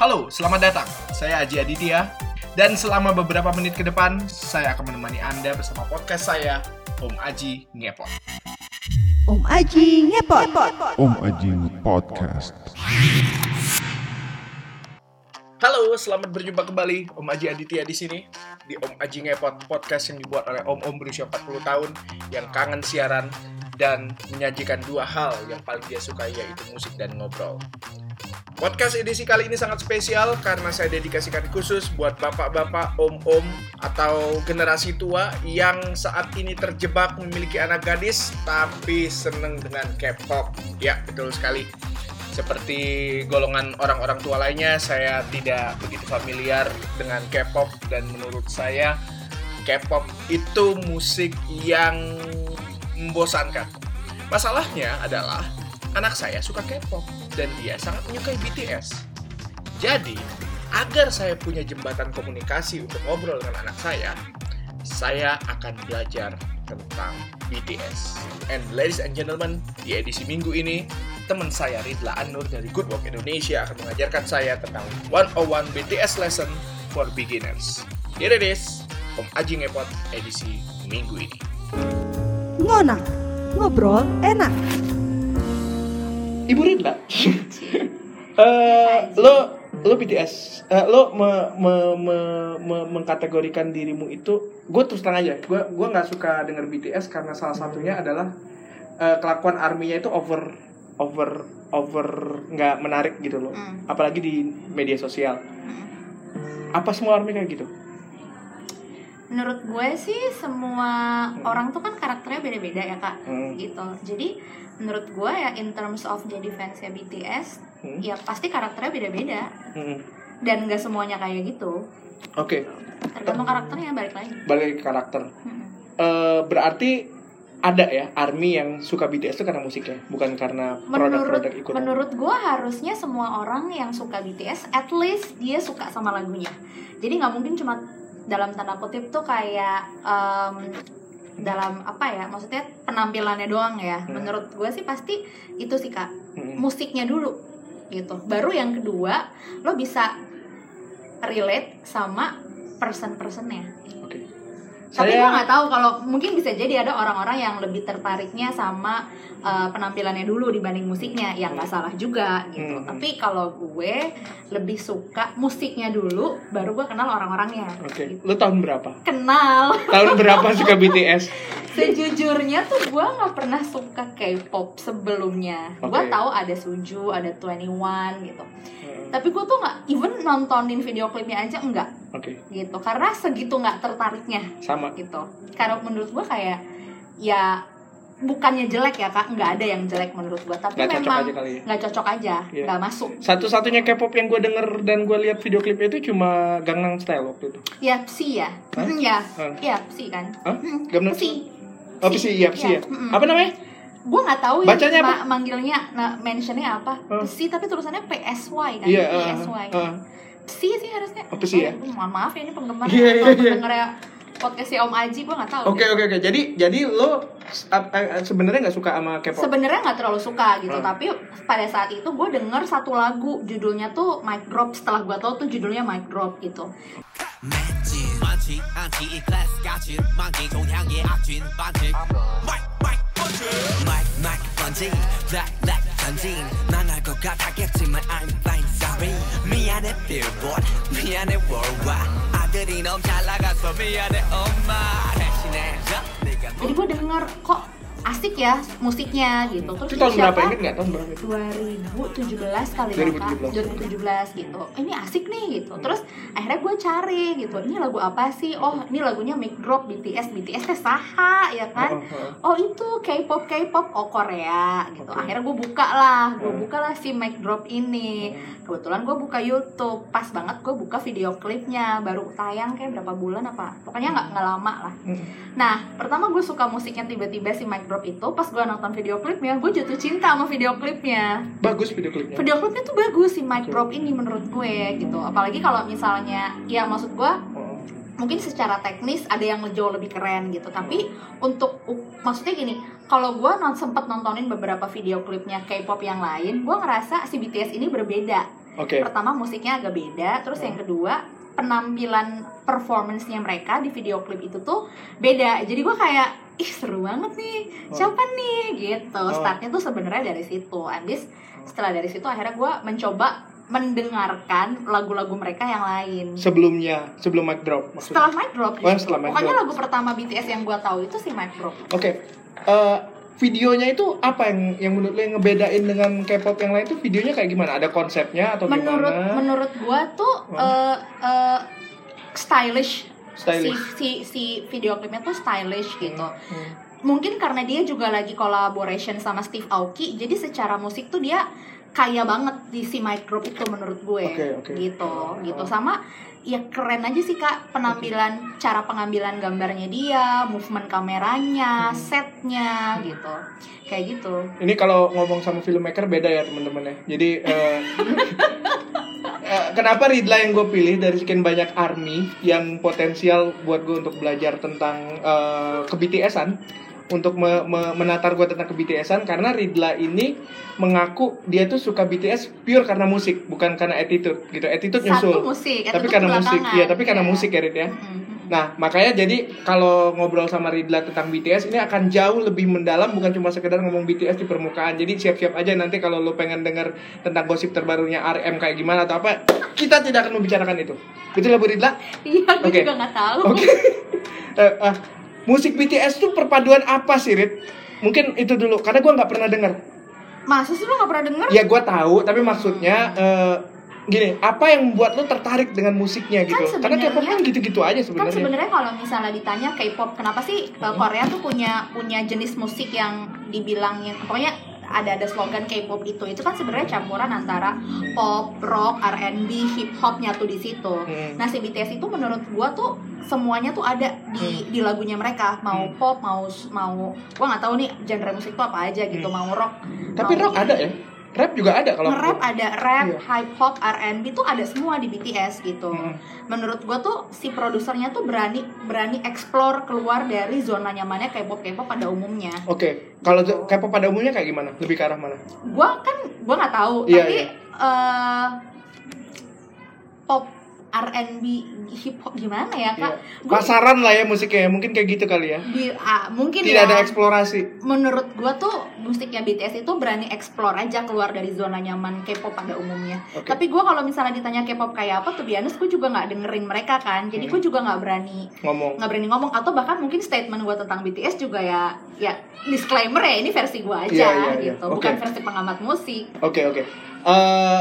Halo, selamat datang. Saya Aji Aditya. Dan selama beberapa menit ke depan, saya akan menemani Anda bersama podcast saya, Om Aji Ngepot. Om Aji ngepot. Om Ajing Podcast. Halo, selamat berjumpa kembali. Om Aji Aditya di sini di Om Aji Ngepot podcast yang dibuat oleh om-om berusia 40 tahun yang kangen siaran dan menyajikan dua hal yang paling dia suka yaitu musik dan ngobrol. Podcast edisi kali ini sangat spesial karena saya dedikasikan khusus buat bapak-bapak, om-om, atau generasi tua yang saat ini terjebak memiliki anak gadis tapi seneng dengan K-pop. Ya, betul sekali. Seperti golongan orang-orang tua lainnya, saya tidak begitu familiar dengan K-pop dan menurut saya K-pop itu musik yang membosankan. Masalahnya adalah anak saya suka K-pop dan dia sangat menyukai BTS. Jadi, agar saya punya jembatan komunikasi untuk ngobrol dengan anak saya, saya akan belajar tentang BTS. And ladies and gentlemen, di edisi minggu ini, teman saya Ridla Anur dari Good Work Indonesia akan mengajarkan saya tentang 101 BTS Lesson for Beginners. Here it is, Om Aji Ngepot edisi minggu ini. Ngonak. Ngobrol enak. Ibu Ridla, eh lo lo BTS, eh, lo me, me, me, me- mengkategorikan dirimu itu, gue terus terang aja, gue gue nggak suka denger BTS karena salah satunya adalah eh, kelakuan arminya itu over over over nggak menarik gitu loh, Hmm. apalagi di media sosial. Apa semua army kayak gitu? Menurut gue sih semua orang tuh kan karakternya beda-beda ya kak Hmm. gitu jadi menurut gue ya in terms of jadi fansnya BTS Hmm. ya pasti karakternya beda-beda Mm-mm. dan gak semuanya kayak gitu Oke, tergantung karakternya balik lagi balik karakter. Hmm. Eh, berarti ada ya army yang suka BTS itu karena musiknya, bukan karena menurut produk-produk ikut. menurut gue harusnya semua orang yang suka BTS at least dia suka sama lagunya jadi nggak mungkin cuma dalam tanda kutip tuh kayak em, dalam apa ya maksudnya penampilannya doang ya Hmm. menurut gue sih pasti itu sih kak Mm-mm. musiknya dulu gitu baru yang kedua lo bisa relate sama person-personnya Oke. tapi gue nggak tahu kalau mungkin bisa jadi ada orang-orang yang lebih tertariknya sama uh, penampilannya dulu dibanding musiknya ya nggak salah juga gitu Hmm. tapi kalau gue lebih suka musiknya dulu baru gue kenal orang-orangnya Oke, gitu. lu tahun berapa? kenal Tahun berapa suka BTS? sejujurnya tuh gue nggak pernah suka K-pop sebelumnya gue Oke. tahu ada Suju ada 21 gitu Hmm, tapi gue tuh nggak even nontonin video klipnya aja enggak Oke, gitu karena segitu nggak tertariknya sama. gitu karena menurut gua kayak ya bukannya jelek ya kak nggak ada yang jelek menurut gua tapi cocok memang aja kali ya? nggak cocok aja Iya. nggak masuk Satu-satunya K-pop yang gue denger dan gue lihat video klipnya itu cuma Gangnam Style waktu itu. ya psi ya Hah? ya Hah? ya psi kan? Hmm, Gangnam psi Oh, Psy, iya, Psy ya. Apa namanya? gua nggak tahu Bacanya ya apa? ma- manggilnya nah mentionnya apa Hah? psi tapi tulisannya PSY kan Iya, uh, PSY uh. psi sih harusnya Oh, Psy ya? Oh, mohon maaf ya ini penggemar Iya, iya, atau iya. pendengar ya podcastnya Om Aji gua nggak tahu Oke, deh. oke, oke. Jadi jadi lo ap- eh, sebenarnya nggak suka sama K-pop? Sebenarnya nggak terlalu suka gitu, Hmm. tapi pada saat itu gue denger satu lagu judulnya tuh Mic Drop. Setelah gue tahu tuh judulnya Mic Drop gitu. 맷진 많지 않지 이 클래스같이 만기 동향의 악진 반칙 마이크 마이크 번지 마이크 마이크 번지 블랙 블랙 전진 망할 것 같았겠지만 I'm fine sorry 미안해 billboard 미안해 worldwide 아들이 너무 잘 나가서 미안해 엄마 대신해줘 네가 jadi gue denger kok asik ya musiknya gitu. Terus Itu tahun ini berapa? siapa? Ingat nggak tahun berapa itu? 2017 kali ya kak 2017. 2017 gitu. Ini asik nih gitu. Terus akhirnya gue cari gitu ini lagu apa sih? Oh ini lagunya Mic Drop BTS BTS teh saha ya kan? Oh, oh, oh. oh itu K-pop K-pop. Oh Korea gitu. Akhirnya gue buka lah gue Hmm. buka lah si Mic Drop ini. Kebetulan gue buka YouTube. Pas banget gue buka video klipnya. Baru tayang kayak berapa bulan apa. Pokoknya nggak nggak lama lah. Nah pertama gue suka musiknya tiba-tiba si Mic Drop itu pas gue nonton video klipnya gue jatuh cinta sama video klipnya Bagus video klipnya. video klipnya tuh bagus si Mic Drop ini menurut gue gitu apalagi kalau misalnya ya maksud gue Oh. mungkin secara teknis ada yang jauh lebih keren gitu tapi untuk maksudnya gini kalau gue non sempet nontonin beberapa video klipnya K-pop yang lain gue ngerasa si BTS ini berbeda Oke. Pertama musiknya agak beda, terus yang kedua penampilan performance-nya mereka di video klip itu tuh beda. Jadi gue kayak ih seru banget nih. Siapa nih gitu. Startnya tuh sebenarnya dari situ. Habis setelah dari situ akhirnya gue mencoba mendengarkan lagu-lagu mereka yang lain. Sebelumnya, sebelum mic drop maksudnya. Setelah Mic Drop. Oh, setelah Mic Pokoknya Drop. lagu pertama BTS yang gue tahu itu si Mic Drop. Oke. Eh, videonya itu apa yang yang menurut lo yang ngebedain dengan K-pop yang lain itu videonya kayak gimana? Ada konsepnya atau menurut gimana? menurut gua tuh eh, eh, stylish, Stylish. Si, si si video klipnya tuh stylish gitu Hmm. mungkin karena dia juga lagi collaboration sama Steve Aoki jadi secara musik tuh dia kaya banget di si micro itu menurut gue. Oke, oke. gitu gitu. Sama ya keren aja sih kak penampilan cara pengambilan gambarnya dia movement kameranya Hmm. setnya gitu. Kayak gitu. Ini kalau ngomong sama filmmaker beda ya teman-teman ya. Jadi eh, eh, kenapa Ridla yang gue pilih dari sekian banyak army yang potensial buat gue untuk belajar tentang eh, ke BTS-an untuk me- me- menatar gue tentang ke BTS-an karena Ridla ini mengaku dia tuh suka BTS pure karena musik bukan karena attitude gitu attitude nyusul satu musik tapi attitude karena musik ya tapi karena Iya. musik ya Rid ya Mm-mm. Nah, makanya jadi kalau ngobrol sama Ridla tentang BTS ini akan jauh lebih mendalam bukan cuma sekedar ngomong BTS di permukaan. Jadi siap-siap aja nanti kalau lo pengen denger tentang gosip terbarunya RM kayak gimana atau apa, kita tidak akan membicarakan itu. Betul lah Bu Ridla? Iya, gue Oke. juga nggak tahu. Oke. Eh, ah, musik BTS tuh perpaduan apa sih, Rid? Mungkin itu dulu, karena gua nggak pernah denger. Masa sih lo nggak pernah denger? Ya gua tahu, tapi maksudnya eh, gini, apa yang membuat lo tertarik dengan musiknya gitu? Karena sebenarnya- K-pop kan gitu-gitu aja Kan sebenarnya. sebenarnya kalau misalnya ditanya K-pop, kenapa sih uh, Korea tuh punya punya jenis musik yang dibilangin, pokoknya ada ada slogan K-pop itu, itu kan sebenarnya campuran antara pop, rock, R&B, hip hop nyatu di situ. Hmm. Nah si BTS itu menurut gua tuh semuanya tuh ada di di lagunya mereka, mau Hmm. pop, mau mau, gua nggak tahu nih genre musik tuh apa aja gitu, Hmm. mau rock. Tapi mau rock ada ya? Rap juga ada kalau nge-rap ada rap, Iya. hip hop, R&B tuh ada semua di BTS gitu. Hmm. Menurut gua tuh si produsernya tuh berani berani explore keluar dari zona nyamannya K-pop K-pop pada umumnya. Oke, kalau z- K-pop pada umumnya kayak gimana? Lebih ke arah mana? Gua kan gua nggak tahu, Iya, tapi iya. eh, pop R&B hip hop gimana ya kak? Iya. Gua Pasaran lah ya musiknya, mungkin kayak gitu kali ya. di, ah, mungkin Tidak ya. ada eksplorasi. menurut gua tuh musiknya BTS itu berani explore aja keluar dari zona nyaman K-pop pada umumnya. Oke. Tapi gua kalau misalnya ditanya K-pop kayak apa tuh biasanya gue juga nggak dengerin mereka kan. Jadi Hmm. gue juga nggak berani Ngomong. nggak berani ngomong atau bahkan mungkin statement gue tentang BTS juga ya ya disclaimer ya ini versi gue aja Iya, iya, iya. gitu Oke. bukan versi pengamat musik Oke, oke.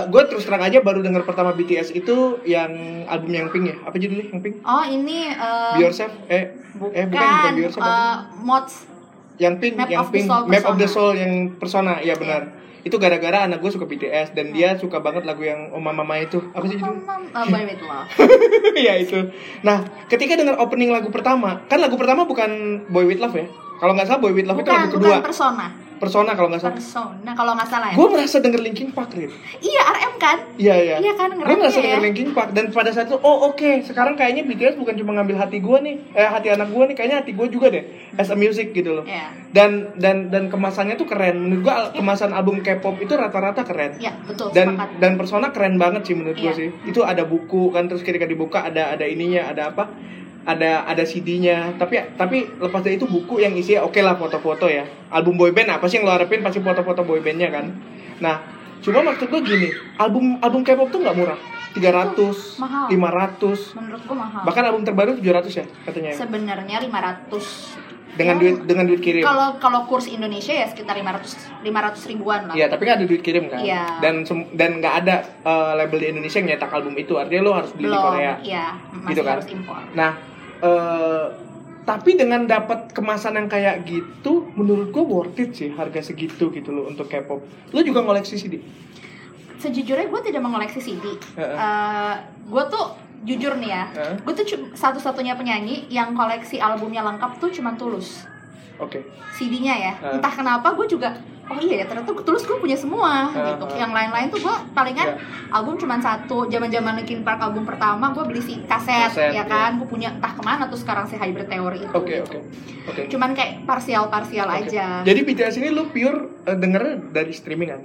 Gue terus terang aja baru dengar pertama BTS itu yang album yang Pink ya. Apa judulnya yang Pink? oh ini eh, Be Yourself? Eh, bukan, eh bukan bukan Be Yourself. eh, mods yang Pink, Map yang of the Pink, Soul Map of the Persona. Soul yang Persona, iya benar. Itu gara-gara anak gue suka BTS dan dia suka banget lagu yang Oma Mama itu. Apa sih judulnya? uh, Boy With Love Iya itu. Nah, ketika dengar opening lagu pertama, kan lagu pertama bukan Boy With Love ya? Kalau nggak salah Boy With Love itu bukan lagu kedua. bukan persona Persona kalau nggak salah. persona kalau nggak salah ya Gue merasa denger Linkin Park, Rit. iya RM kan Iya, iya. Iya kan, Gue merasa ya. denger Linkin Park dan pada saat itu, oh oke, sekarang kayaknya BTS bukan cuma ngambil hati gue nih, eh hati anak gue nih, kayaknya hati gue juga deh, as a music gitu loh. Iya. Dan dan dan kemasannya tuh keren. Menurut gue kemasan album K-pop itu rata-rata keren. ya betul dan sepakat dan persona keren banget sih menurut gue Iya. sih itu ada buku kan terus ketika dibuka ada ada ininya ada apa ada ada CD-nya tapi tapi lepas dari itu buku yang isinya oke lah foto-foto ya. Album boyband apa sih yang lo harapin pasti foto-foto boybandnya kan? Nah cuma maksud gue gini album album K-pop tuh nggak murah. 300 mahal. 500 menurut gue mahal. Bahkan album terbaru 700 ya katanya. Ya? sebenarnya 500 dengan Ya, duit dengan duit kirim kalau kalau kurs Indonesia ya sekitar 500 500 ribuan lah Iya, tapi kan ada duit kirim kan. Iya. Dan dan nggak ada eh, label di Indonesia yang nyetak album itu. Artinya lo harus beli di Korea. iya masih Gitu kan? harus impor Nah, eh, tapi dengan dapat kemasan yang kayak gitu, menurut gua worth it sih harga segitu gitu loh untuk K-pop. Lo juga ngoleksi CD? sejujurnya gue tidak mengoleksi CD Heeh. gue tuh jujur nih ya Heeh. gue tuh satu-satunya penyanyi yang koleksi albumnya lengkap tuh cuman tulus Oke. CD-nya ya Heeh. entah kenapa gue juga oh iya ya ternyata tulus gue punya semua Heeh. gitu yang lain-lain tuh gue palingan Iya. album cuman satu zaman-zaman Linkin Park album pertama gue beli si kaset, Kaset, ya kan gue punya entah ke mana tuh sekarang si Hybrid Theory itu Oke, gitu. oke. Oke. cuman kayak parsial-parsial Oke. aja Jadi BTS ini lo pure eh, dengernya dari streaming kan?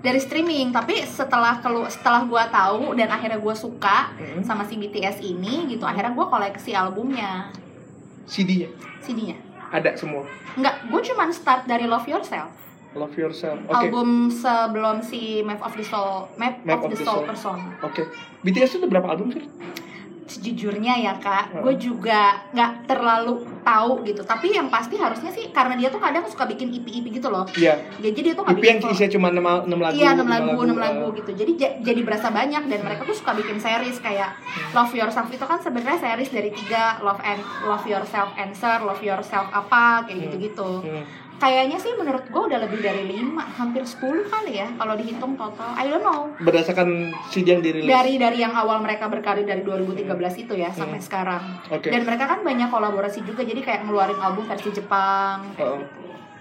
Dari streaming tapi setelah kelu setelah gua tahu dan akhirnya gua suka Hmm. sama si BTS ini gitu akhirnya gua koleksi albumnya CD-nya CD-nya ada semua. Enggak, gue cuman start dari Love Yourself Love Yourself. Oke. album sebelum si Map of the Soul Map, Map of, the, Soul, Person Oke. BTS itu berapa album sih? Sejujurnya ya kak, Hmm. gue juga nggak terlalu tahu gitu. Tapi yang pasti harusnya sih karena dia tuh kadang suka bikin EP-EP gitu loh. Iya. Jadi dia tuh nggak yang bikin full- isinya cuma 6, 6 lagu. Iya 6 lima lagu, 6 lagu eh. gitu. Jadi ja- jadi berasa banyak dan mereka tuh suka bikin series kayak Love Yourself itu kan sebenarnya series dari tiga Love and Love Yourself Answer, Love Yourself apa kayak Hmm. gitu-gitu. Hmm. Kayaknya sih menurut gue udah lebih dari 5, hampir 10 kali ya kalau dihitung total. I don't know. Berdasarkan CD yang dirilis. Dari dari yang awal mereka berkarir dari 2013 itu ya sampai Hmm. sekarang. Oke. Dan mereka kan banyak kolaborasi juga jadi kayak ngeluarin album versi Jepang, Oh,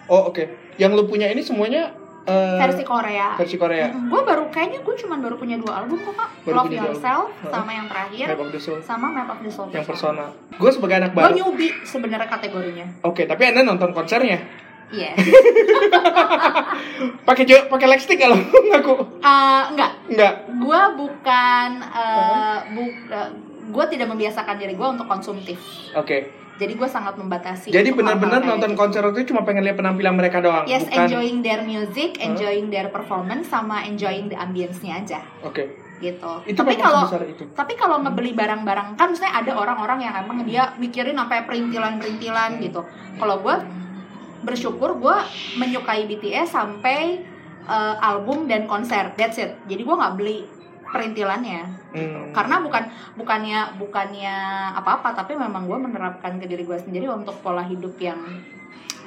oh oke. Yang lu punya ini semuanya eh, versi Korea. versi Korea. gue baru kayaknya gue cuma baru punya dua album kok kak Baru Love Yourself album. sama yang terakhir Map of the Soul. sama Map of the Soul Yang persona. Gue sebagai anak gue baru. newbie sebenarnya kategorinya Oke, tapi anda nonton konsernya? Iya Pakai jo- pakai lipstick kalau ngaku? Eh, enggak Enggak. gue bukan uh, bu, gue tidak membiasakan diri gue untuk konsumtif Oke. jadi gue sangat membatasi Jadi benar-benar nonton gitu. konser itu cuma pengen lihat penampilan mereka doang, yes bukan? enjoying their music enjoying their performance sama enjoying the ambience-nya aja Oke. gitu Itu tapi kalau itu. tapi kalau ngebeli barang-barang kan misalnya ada orang-orang yang emang dia mikirin sampai perintilan-perintilan gitu kalau gue bersyukur gue menyukai BTS sampai uh, album dan konser that's it jadi gue nggak beli perintilannya Hmm. karena bukan bukannya bukannya apa-apa tapi memang gue menerapkan ke diri gue sendiri untuk pola hidup yang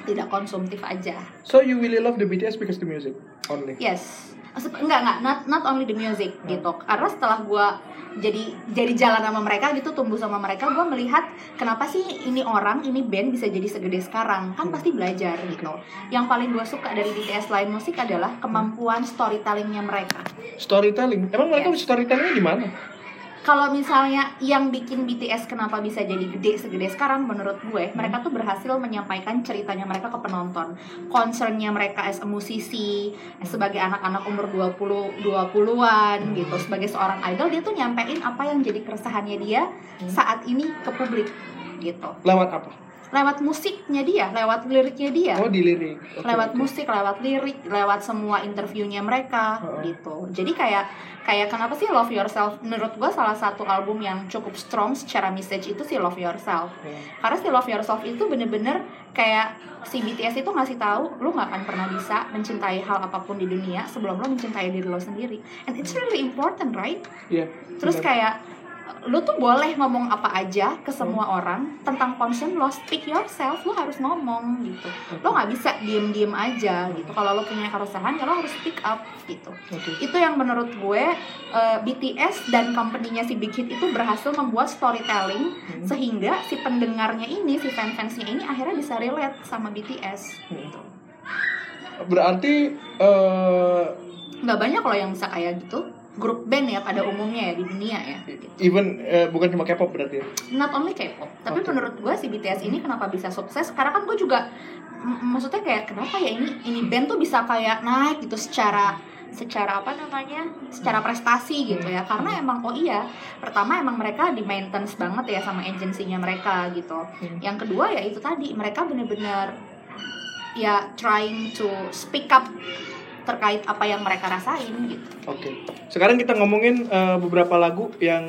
tidak konsumtif aja So you really love the BTS because the music only. Yes. Enggak, enggak, not, not only the music gitu. Karena setelah gue jadi jadi jalan sama mereka gitu, tumbuh sama mereka, gue melihat kenapa sih ini orang, ini band bisa jadi segede sekarang. Kan pasti belajar gitu. Yang paling gue suka dari BTS lain musik adalah kemampuan storytellingnya mereka. Storytelling. Emang mereka Yes. storytellingnya di mana? Kalau misalnya yang bikin BTS kenapa bisa jadi gede segede sekarang menurut gue, mereka tuh berhasil menyampaikan ceritanya mereka ke penonton. Concernnya mereka as a musisi, sebagai anak-anak umur 20 20-an gitu, sebagai seorang idol dia tuh nyampein apa yang jadi keresahannya dia saat ini ke publik gitu. Lewat apa? Lewat musiknya dia, lewat liriknya dia Oh di lirik. Oke, lewat oke. musik, lewat lirik, lewat semua interviewnya mereka Heeh. gitu. Jadi kayak kayak kenapa sih Love Yourself? Menurut gue salah satu album yang cukup strong secara message itu sih Love Yourself. Hmm. Karena si Love Yourself itu bener-bener kayak si BTS itu ngasih tahu lu nggak akan pernah bisa mencintai hal apa pun di dunia sebelum lu mencintai diri lo sendiri. And it's really important, right? Iya. Terus kayak lu tuh boleh ngomong apa aja ke semua Hmm. orang tentang concern lo. Speak yourself lu harus ngomong gitu. Lo nggak bisa diem diem aja gitu. Kalau lo punya keresahan ya lo harus speak up gitu. Oke. itu yang menurut gue eh, BTS dan company-nya si Big Hit itu berhasil membuat storytelling Hmm. sehingga si pendengarnya ini si fans-fansnya ini akhirnya bisa relate sama BTS gitu. Berarti eh nggak banyak loh yang bisa kayak gitu grup band ya pada umumnya ya di dunia ya gitu. even eh, bukan cuma K-pop berarti ya? not only K-pop tapi Oke. menurut gue si BTS ini kenapa bisa sukses karena kan gue juga maksudnya kayak kenapa ya ini ini band tuh bisa kayak naik gitu secara secara apa namanya secara prestasi gitu ya karena emang oh iya pertama emang mereka di maintenance banget ya sama agensinya mereka gitu yang kedua ya itu tadi mereka bener-bener ya trying to speak up terkait apa yang mereka rasain gitu Oke. Sekarang kita ngomongin eh, beberapa lagu yang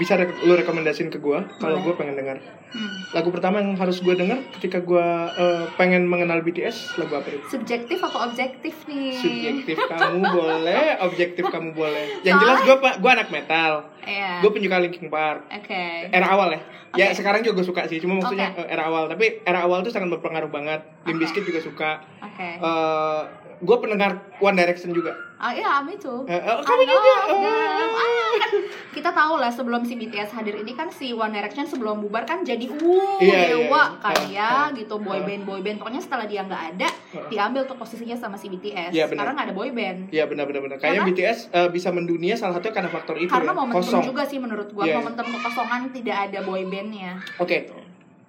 bisa re lu rekomendasiin ke gua kalau gua pengen dengar. hmm. Lagu pertama yang harus gua denger ketika gua eh, pengen mengenal BTS lagu apa itu? subjektif atau objektif nih Subjektif kamu boleh, objektif kamu boleh. Yang jelas gua gua anak metal. Iya. Gua penyuka Linkin Park. Oke. Era awal ya. Ya Oke. sekarang juga suka sih, cuma maksudnya Oke. eh, era awal. Tapi era awal tuh sangat berpengaruh banget. Limp. Bizkit juga suka. Oke. Eh gue pendengar One Direction juga. Ah iya, me too. Eh, eh, I kamu juga. Oh. them. Ah, kan kita tahu lah sebelum si BTS hadir ini kan si One Direction sebelum bubar kan jadi uh Iya, iya, dewa iya. kan Ah, ya ah, gitu boy ah. band boy band pokoknya setelah dia nggak ada Ah. diambil tuh posisinya sama si BTS Iya, benar. sekarang nggak ada boy band Iya benar benar benar. Kayaknya Karena- BTS eh, bisa mendunia salah satunya karena faktor itu karena ya. momentum Kosong. juga sih menurut gua Iya, iya. momentum kekosongan tidak ada boy bandnya Oke.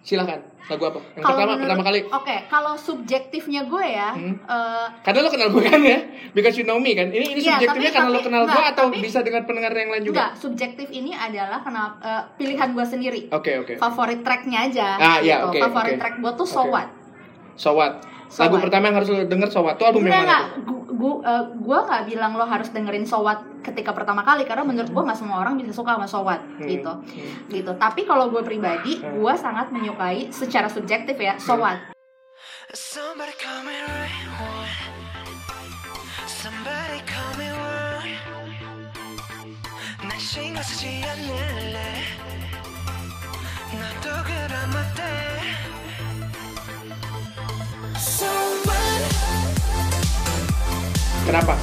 Silakan. Lagu apa? Yang Kalau pertama menurut- pertama kali. Oke, kalau subjektifnya gue ya, Hmm. eh, Karena lo kenal gue kan ya, because you know me kan. Ini ini Iya, subjektifnya tapi- karena lo tapi- kenal gue atau tapi- bisa dengan pendengar yang lain juga. enggak, subjektif ini adalah kenapa eh, pilihan gue sendiri. Oke oke. Favorit tracknya aja. Ah, iya, gitu. oke, Favorit oke. track gue tuh So. What. So what? So Lagu What. pertama yang harus lo denger So what? Itu album yang mana? tuh? Gu- gu- eh, Gue nggak bilang lo harus dengerin So What ketika pertama kali karena menurut gue nggak semua orang bisa suka sama So What Hmm, gitu. hmm. Gitu. Tapi kalau gue pribadi, Hmm. gue sangat menyukai secara subjektif ya So Hmm. Kenapa?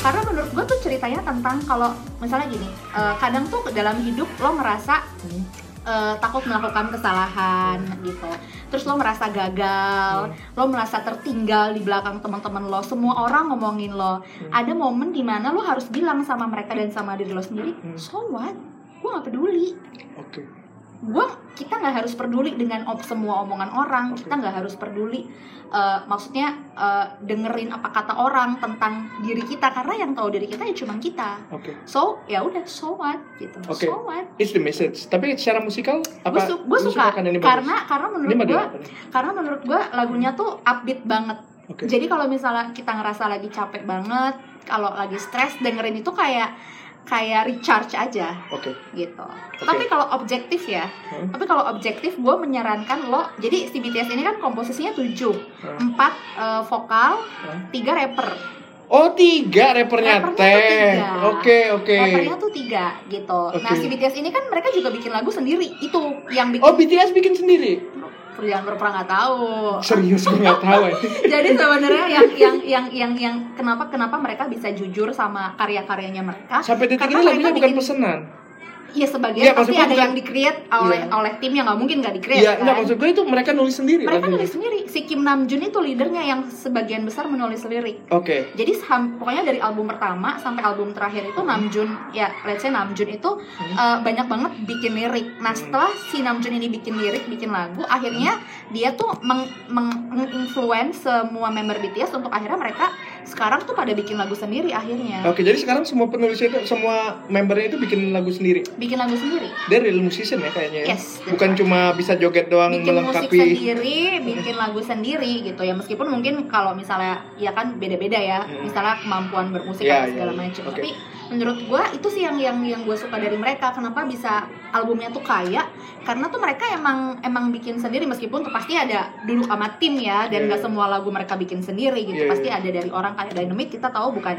Karena menurut gue tuh ceritanya tentang kalau misalnya gini, eh, kadang tuh dalam hidup lo ngerasa Hmm. eh, takut melakukan kesalahan gitu, terus lo merasa gagal, lo merasa tertinggal di belakang teman-teman lo, semua orang ngomongin lo. Ada momen di mana lo harus bilang sama mereka dan sama diri lo sendiri, Hmm. so what? Gue gak peduli. Oke. Gue kita nggak harus peduli dengan op semua omongan orang, Oke. kita nggak harus peduli. eh, maksudnya eh, dengerin apa kata orang tentang diri kita karena yang tahu diri kita ya cuma kita. Oke. So ya udah so what gitu. Oke. So what? It's the message. Tapi secara musikal Gue apa? su- gue suka ini bagus? karena karena menurut gue karena menurut gue lagunya tuh upbeat banget. Oke. Jadi kalau misalnya kita ngerasa lagi capek banget, kalau lagi stres dengerin itu kayak kayak recharge aja Oke. gitu. Tapi kalau objektif ya, Hmm. tapi kalau objektif gue menyarankan lo. Jadi si BTS ini kan komposisinya 7 Hmm. 4 eh, vokal, Hmm. 3 rapper. Oh tiga rappernya teh. tiga. Oke oke. Rappernya tuh tiga gitu. Nah Oke. si BTS ini kan mereka juga bikin lagu sendiri. Itu yang bikin. Oh BTS bikin sendiri. Jangan berpura nggak tahu. Serius gue nggak tahu. ya. Jadi sebenarnya yang yang yang yang yang kenapa kenapa mereka bisa jujur sama karya-karyanya mereka? Sampai detik ini lagunya mereka bukan bikin- pesanan. Iya sebagian Iya, pasti ada yang di-create oleh Iya. oleh tim yang nggak mungkin nggak di-create Iya, kan. enggak maksud gue itu mereka nulis sendiri mereka lagunya. nulis sendiri. Si Kim Namjoon itu leadernya yang sebagian besar menulis lirik. Oke. Jadi sam- pokoknya dari album pertama sampai album terakhir itu Namjoon ya let's say Namjoon itu eh, banyak banget bikin lirik. Nah setelah si Namjoon ini bikin lirik, bikin lagu, akhirnya dia tuh meng, meng- menginfluence semua member BTS untuk akhirnya mereka sekarang tuh pada bikin lagu sendiri akhirnya. Oke, jadi sekarang semua penulisnya itu semua membernya itu bikin lagu sendiri. Bikin lagu sendiri. Dia real musician ya kayaknya. ya? Yes, Bukan cuma bisa joget doang bikin musik melengkapi. sendiri, bikin lagu sendiri gitu ya. Meskipun mungkin kalau misalnya ya kan beda-beda ya, Hmm. misalnya kemampuan bermusik Iya, atau segala iya, iya. macam. Oke. Tapi menurut gua itu sih yang yang yang gue suka dari mereka. Kenapa bisa albumnya tuh kaya? Karena tuh mereka emang emang bikin sendiri meskipun tuh pasti ada duduk sama tim ya dan nggak iya. semua lagu mereka bikin sendiri gitu. Iya, pasti iya. ada dari orang kayak Dynamite kita tahu bukan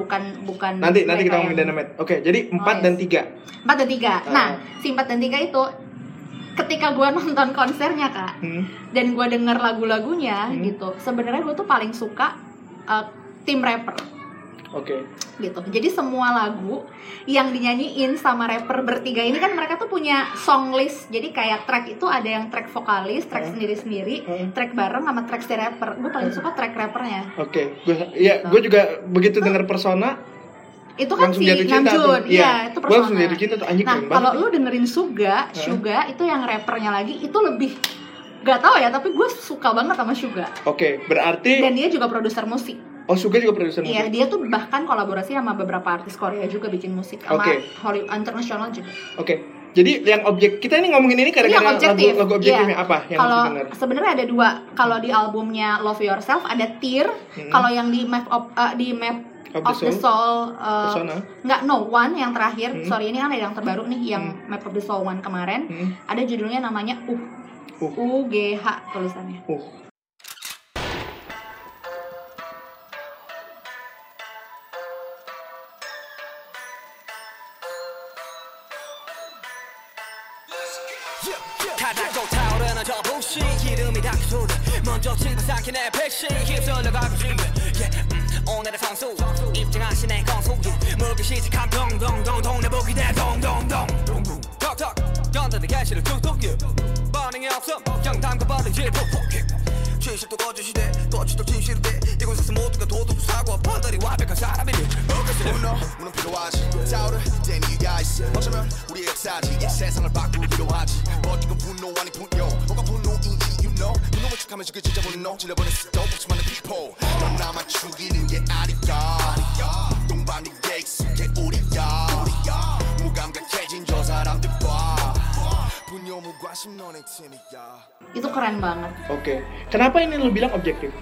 bukan bukan Nanti nanti kita ngomongin yang- Dynamite. Oke, jadi Oh, 4 dan yes. 3. 4 dan 3. Ah. Nah, si 4 dan 3 itu ketika gua nonton konsernya kak Hmm. dan gue denger lagu-lagunya Hmm. gitu sebenarnya gue tuh paling suka uh, tim rapper Oke. gitu. Jadi semua lagu yang dinyanyiin sama rapper bertiga ini kan mereka tuh punya song list. Jadi kayak track itu ada yang track vokalis track sendiri-sendiri Hmm. track bareng sama track si rapper. Gue paling suka track rappernya. Oke, gue ya gue juga begitu dengar persona itu kan langsung si jatuh cinta Namjoon iya itu Gue langsung persona. jatuh cinta tuh anjing Nah, kalau lu dengerin Suga, Suga itu yang rappernya lagi itu lebih gak tau ya, tapi gue suka banget sama Suga. Oke, berarti Dan dia juga produser musik. Oh Suga juga produser Iya, musik. dia tuh bahkan kolaborasi sama beberapa artis Korea juga bikin musik sama Oke. Hollywood internasional juga. Oke. Jadi yang objek kita ini ngomongin ini gara-gara yang lagu, lagu objektifnya Iya. apa yang Kalau sebenarnya ada dua. Kalau di albumnya Love Yourself ada Tear. Mm-mm. Kalau yang di Map of uh, di Map Of of, the the Soul, uh, Persona. nggak No One yang terakhir. Hmm. Sorry ini kan ada yang terbaru nih yang Map of the Soul One kemarin. Hmm. Ada judulnya namanya Uh. Uh. U G H tulisannya. Uh. 내 백신 휩쓸려가고 싶네 yeah, 음, 오늘의 선수 입증하신 내 건수 물기 시작한 동동동 동네 보기 내 동동동 턱턱 연단의 개시를 yeah. 반응이 없어 그냥 담가버리지 푹푹 진실도 거짓이돼 거짓도 진실이돼 이곳에서 모두가 도둑 사고 판단이 완벽한 사람이니. 문어 문은 필요하지. 타오를 땐 네가 paradise 어쩌면 우리의 역사지. 이 세상을 바꾸기로 하지. 어디건 분노 아니 분노. 뭐가 분노인지 you know 분노를 축하면 그 분노 질러버린 수도 없지만은 people. 넌 나만 죽이는 게 아니야 동방에게 익숙해 우리야 무감각해진 저 사람들 봐 분노 무관심 너네 팀이야. itu keren banget Oke. Kenapa ini lu bilang objektif?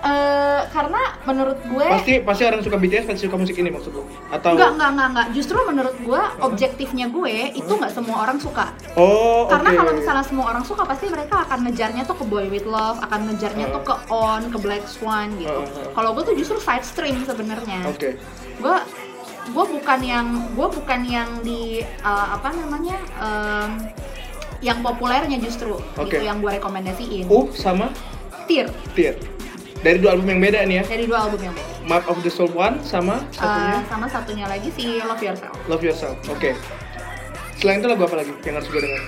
Eh, karena menurut gue Pasti pasti orang suka BTS pasti suka musik ini maksud lu? Atau Enggak, enggak, enggak, enggak. Justru menurut gue objektifnya gue itu nggak semua orang suka. Oh. Karena kalau misalnya semua orang suka pasti mereka akan ngejarnya tuh ke Boy With Love, akan ngejarnya tuh ke On, ke Black Swan gitu. Uh, uh. Kalau gue tuh justru side stream sebenarnya. Oke. Gue gue bukan yang gue bukan yang di uh, apa namanya em, yang populernya justru Oke. gitu yang gue rekomendasiin. U sama Tear Tear. Dari dua album yang beda nih ya. dari dua album yang beda. Map of the Soul One sama satunya Uh, sama satunya lagi si Love Yourself. Love Yourself. Oke. Selain itu lagu apa lagi yang harus gue dengar?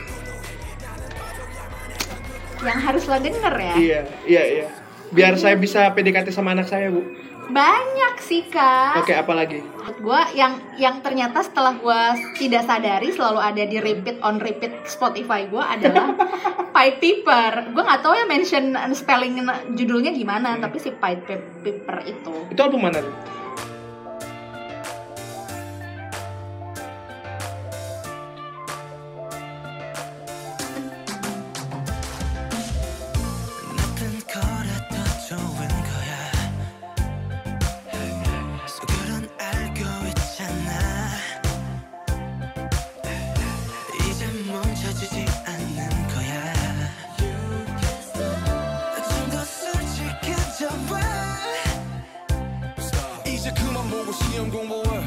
Yang harus lo denger ya. Iya, iya, iya. Biar saya bisa PDKT sama anak saya, Bu. Banyak sih kak. Oke, apa lagi? Menurut gue yang yang ternyata setelah gue tidak sadari selalu ada di repeat on repeat Spotify gue adalah Pied Piper. Gue nggak tahu ya mention spelling judulnya gimana, tapi si Pied Pi- Piper itu. Itu album mana tuh? 시험 공부해.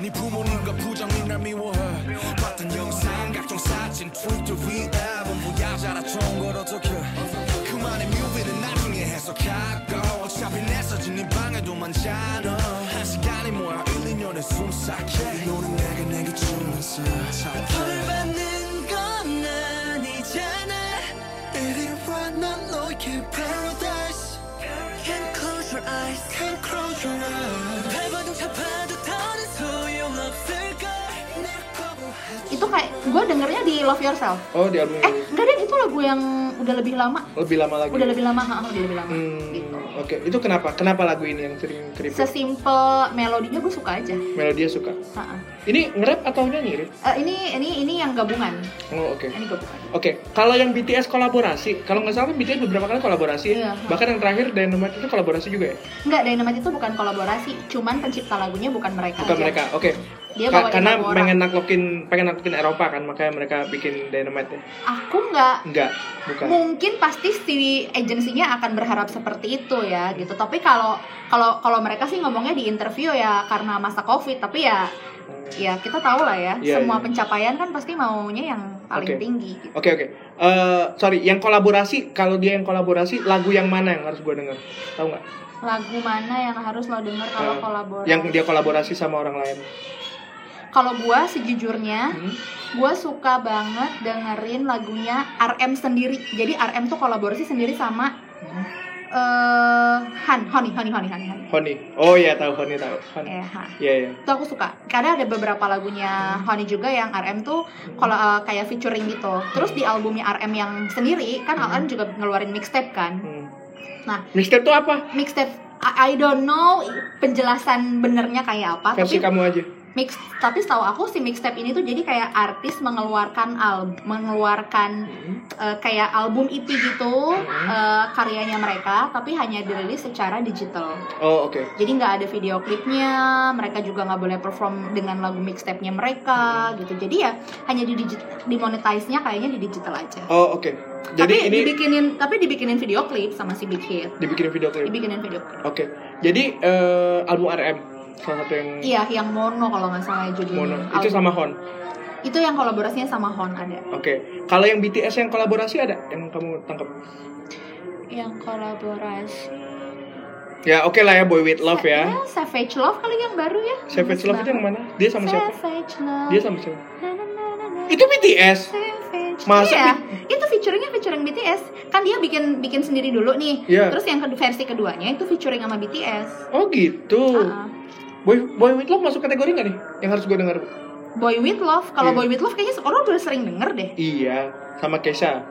네 부모님과 부장님 날 미워해. 봤던 영상 각종 사진 트위터 위에 전부야 자라좋은 걸 어떡해 그만의 뮤비는 나중에 해석하고 어차피 내 사진 네 방에도 많잖아. 한 시간이 뭐야 1, 2년에 숨삭해. 이 노래 내가 내게 주면서 벌 착해 받는 건 아니잖아. 이리 와난 너의 close your eyes Can't close your eyes 발버둥 잡아도 더는 소용없을걸 날 거부하지 Itu kayak gue dengernya di Love Yourself. Oh, di album Eh ini. enggak deh itu lagu yang udah lebih lama. Lebih lama lagi. Udah lebih lama, ha, udah lebih lama. Hmm, Gitu. Oke, itu kenapa? Kenapa lagu ini yang sering keriput? Sesimpel melodinya gue suka aja. Melodinya suka. Ha, ha. ini nge-rap atau nyanyi? Eh, ini ini ini yang gabungan. Oh, oke. Ini gabungan. Oke, kalau yang BTS kolaborasi, kalau nggak salah kan BTS beberapa kali kolaborasi. Iya. Bahkan yang terakhir Dynamite itu kolaborasi juga ya? Enggak, Dynamite itu bukan kolaborasi, cuman pencipta lagunya bukan mereka. Bukan aja. mereka. Oke. Dia Ka- karena pengen naklukin pengen naklukin Eropa kan, makanya mereka bikin Dynamite ya. Aku nggak Enggak, bukan. mungkin pasti si agensinya akan berharap seperti itu ya gitu tapi kalau kalau kalau mereka sih ngomongnya di interview ya karena masa covid tapi ya ya kita tahu lah ya Iya, semua iya. pencapaian kan pasti maunya yang paling Oke. tinggi gitu. Oke oke. Eh, sorry, yang kolaborasi kalau dia yang kolaborasi lagu yang mana yang harus gue denger? Tahu nggak? lagu mana yang harus lo denger kalau Eh, kolaborasi Yang dia kolaborasi sama orang lain. kalau gua sejujurnya Hmm? gua suka banget dengerin lagunya RM sendiri jadi RM tuh kolaborasi sendiri sama eh Han Honey Honey Honey Honey Honey Honey. Oh iya tahu Honey tahu. Honey. Eh, Han. Iya iya. itu aku suka karena ada beberapa lagunya Honey juga yang RM tuh kalau uh, kayak featuring gitu terus di albumnya RM yang sendiri kan RM juga ngeluarin mixtape kan Hmm. Nah. mixtape itu apa? mixtape I, I don't know penjelasan benernya kayak apa Versi tapi kamu aja. Mix tapi setahu aku si mixtape ini tuh jadi kayak artis mengeluarkan al mengeluarkan uh, kayak album EP gitu uh, karyanya mereka tapi hanya dirilis secara digital. Oh oke. jadi nggak ada video klipnya mereka juga nggak boleh perform dengan lagu mixtape-nya mereka gitu. Jadi ya hanya di digit dimonetize-nya kayaknya di digital aja. Oh oke. Jadi tapi ini dibikinin tapi dibikinin video klip sama si Big Hit. Dibikin video klip. dibikinin video klip. Oke. Jadi eh, album RM salah satu yang iya yang mono kalau nggak salah judulnya mono itu Album. sama Hon. itu yang kolaborasinya sama Hon ada Oke. Kalau yang BTS yang kolaborasi ada yang kamu tangkap? yang kolaborasi Ya oke lah ya Boy With Love ya. Savage Love kali yang baru ya Savage Love itu yang mana? Dia sama siapa? Savage Love Dia sama siapa? Na, na, na. Itu BTS. Savage. Masa iya, itu featuringnya featuring BTS. Kan dia bikin bikin sendiri dulu nih. Iya. Terus yang versi keduanya itu featuring sama BTS. Oh gitu. Ah, Boy Boy With Love masuk kategori nggak nih? Yang harus gue dengar. Boy with Love. Kalau Iya. Boy with Love kayaknya orang udah sering denger deh. Iya, sama Kesha.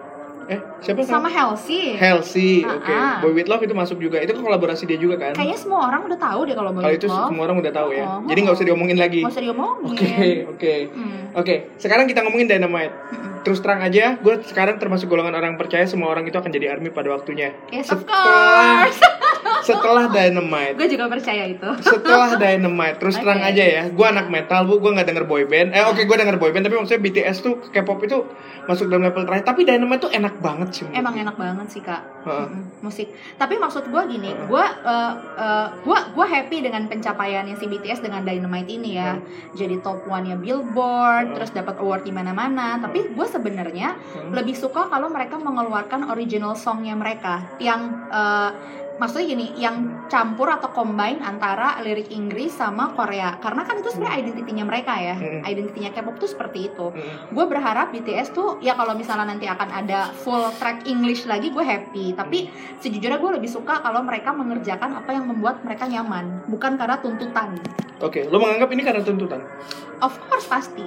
Eh, siapa Sama nama? Halsey. Halsey. Ah, Oke. ah. Boy with Love itu masuk juga. Itu kan kolaborasi dia juga kan? Kayaknya semua orang udah tahu deh kalau Boy Kalau with itu Love. semua orang udah tahu ya. Oh. Jadi nggak usah diomongin lagi. Nggak usah diomongin. Oke, oke. Hmm. Oke, sekarang kita ngomongin Dynamite. Terus terang aja, gue sekarang termasuk golongan orang percaya semua orang itu akan jadi army pada waktunya. Yes, of course. Setelah Dynamite. Gue juga percaya itu. Setelah Dynamite, terus terang Oke. aja ya, gue anak metal bu, gue nggak denger boy band. Eh oke, gue denger boy band, tapi maksudnya BTS tuh K-pop itu masuk dalam level terakhir. Tapi Dynamite tuh enak banget sih. Emang enak banget sih kak. Mm-mm, musik. Tapi maksud gue gini, gue uh, uh, gue gue happy dengan pencapaiannya si BTS dengan Dynamite ini ya. Jadi top one nya Billboard, Heeh. terus dapat award di mana-mana. Tapi gue sebenarnya Hmm. lebih suka kalau mereka mengeluarkan original songnya mereka yang uh, maksudnya gini yang campur atau combine antara lirik Inggris sama Korea. Karena kan itu sebenarnya identitinya mereka ya. Hmm. identitinya K-pop tuh seperti itu. Mm. gue berharap BTS tuh ya kalau misalnya nanti akan ada full track English lagi gue happy. Tapi sejujurnya gue lebih suka kalau mereka mengerjakan apa yang membuat mereka nyaman. Bukan karena tuntutan. Oke, lo menganggap ini karena tuntutan? of course pasti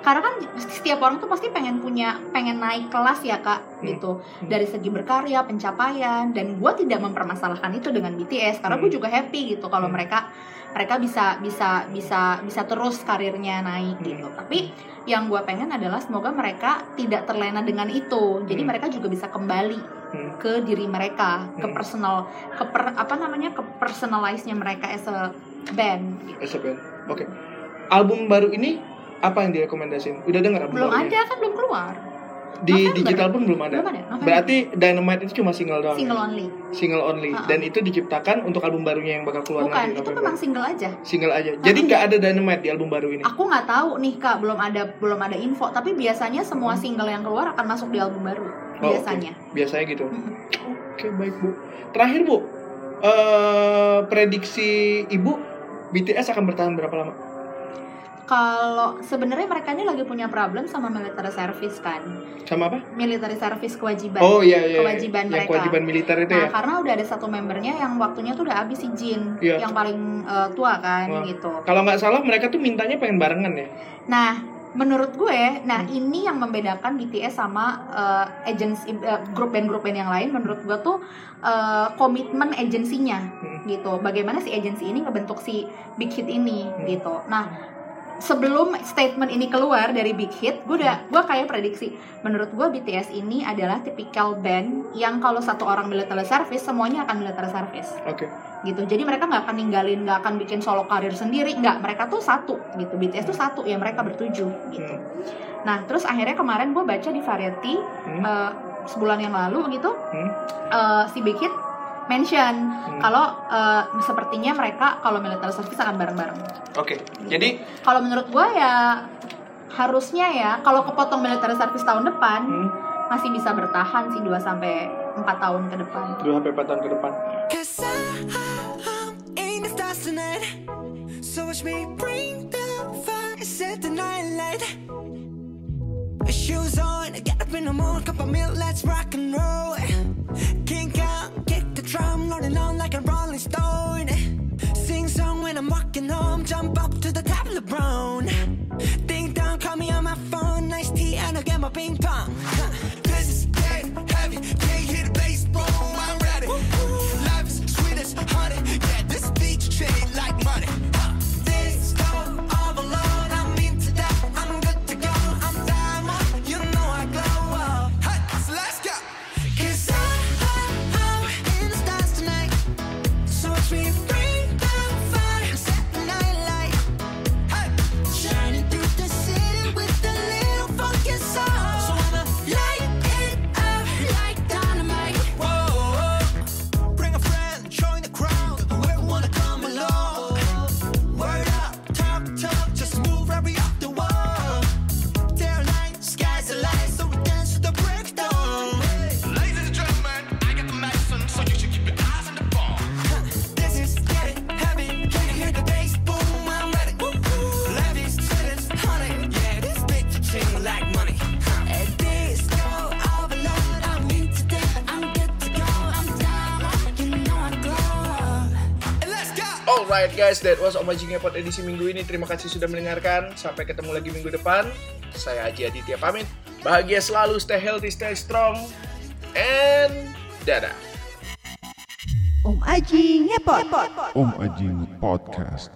karena kan setiap orang tuh pasti pengen punya pengen naik kelas ya kak Hmm. gitu dari segi berkarya pencapaian dan gue tidak mempermasalahkan itu dengan BTS karena gue Hmm. juga happy gitu kalau Hmm. mereka mereka bisa bisa bisa bisa terus karirnya naik gitu Hmm. tapi yang gue pengen adalah semoga mereka tidak terlena dengan itu jadi Hmm. mereka juga bisa kembali Hmm. ke diri mereka ke Hmm. personal ke per- apa namanya ke personalize-nya mereka as a band gitu. As a band. Oke. Album baru ini apa yang direkomendasiin? Udah denger album belum ada kan belum keluar Di November. digital pun belum ada. belum ada November. Berarti Dynamite itu cuma single doang. single only Single only. Ha-ha. Dan itu diciptakan untuk album barunya yang bakal keluar bukan nanti itu memang single aja Single aja. Jadi nggak ada Dynamite di album baru ini. aku nggak tahu nih kak belum ada belum ada info tapi biasanya semua single yang keluar akan masuk di album baru Oh, biasanya oke. Biasanya gitu. Mm-mm. Oke, baik, Bu. Terakhir, Bu. eh prediksi Ibu BTS akan bertahan berapa lama? Kalau sebenarnya mereka ini lagi punya problem sama military service kan Sama apa? military service kewajiban Oh iya iya. iya. kewajiban yang mereka. kewajiban militer itu Nah, ya. karena udah ada satu membernya yang waktunya tuh udah habis si Jin, Iya. yang paling eh, tua kan Wah. gitu. Kalau nggak salah mereka tuh mintanya pengen barengan ya. Nah, menurut gue, nah Hmm. ini yang membedakan BTS sama eh, agency eh, grup band-grup band yang lain menurut gue tuh eh, komitmen agensinya Hmm. gitu. Bagaimana si agensi ini ngebentuk si Big Hit ini Hmm. gitu. Nah, sebelum statement ini keluar dari Big Hit, gue udah gue kayak prediksi. Menurut gue BTS ini adalah tipikal band yang kalau satu orang military service semuanya akan military service Oke. gitu jadi mereka nggak akan ninggalin nggak akan bikin solo karir sendiri nggak mereka tuh satu gitu BTS tuh satu ya mereka bertujuh gitu Hmm. nah terus akhirnya kemarin gue baca di Variety Hmm. eh, sebulan yang lalu gitu Hmm. eh, si Big Hit mention Hmm. kalau eh, sepertinya mereka kalau military service akan bareng-bareng Oke. Jadi kalau menurut gue ya harusnya ya kalau kepotong military service tahun depan hmm, masih bisa bertahan sih 2 sampai 4 tahun ke depan dua sampai empat tahun ke depan. So watch me bring the fire, set the night light. Shoes on, get up in the morning, cup of milk, let's rock and roll. Rolling stone. Sing song when I'm walking home, jump up to the top of the brown. Ding dong, call me on my phone, nice tea, and I'll get my ping pong. Huh. This is dead heavy. Guys, that was Om Aji Ngepot edisi minggu ini. Terima kasih sudah mendengarkan. Sampai ketemu lagi minggu depan. Saya Haji Aditya pamit. Bahagia selalu, stay healthy, stay strong. And dadah. Om Aji ngepot. Om Aji Podcast.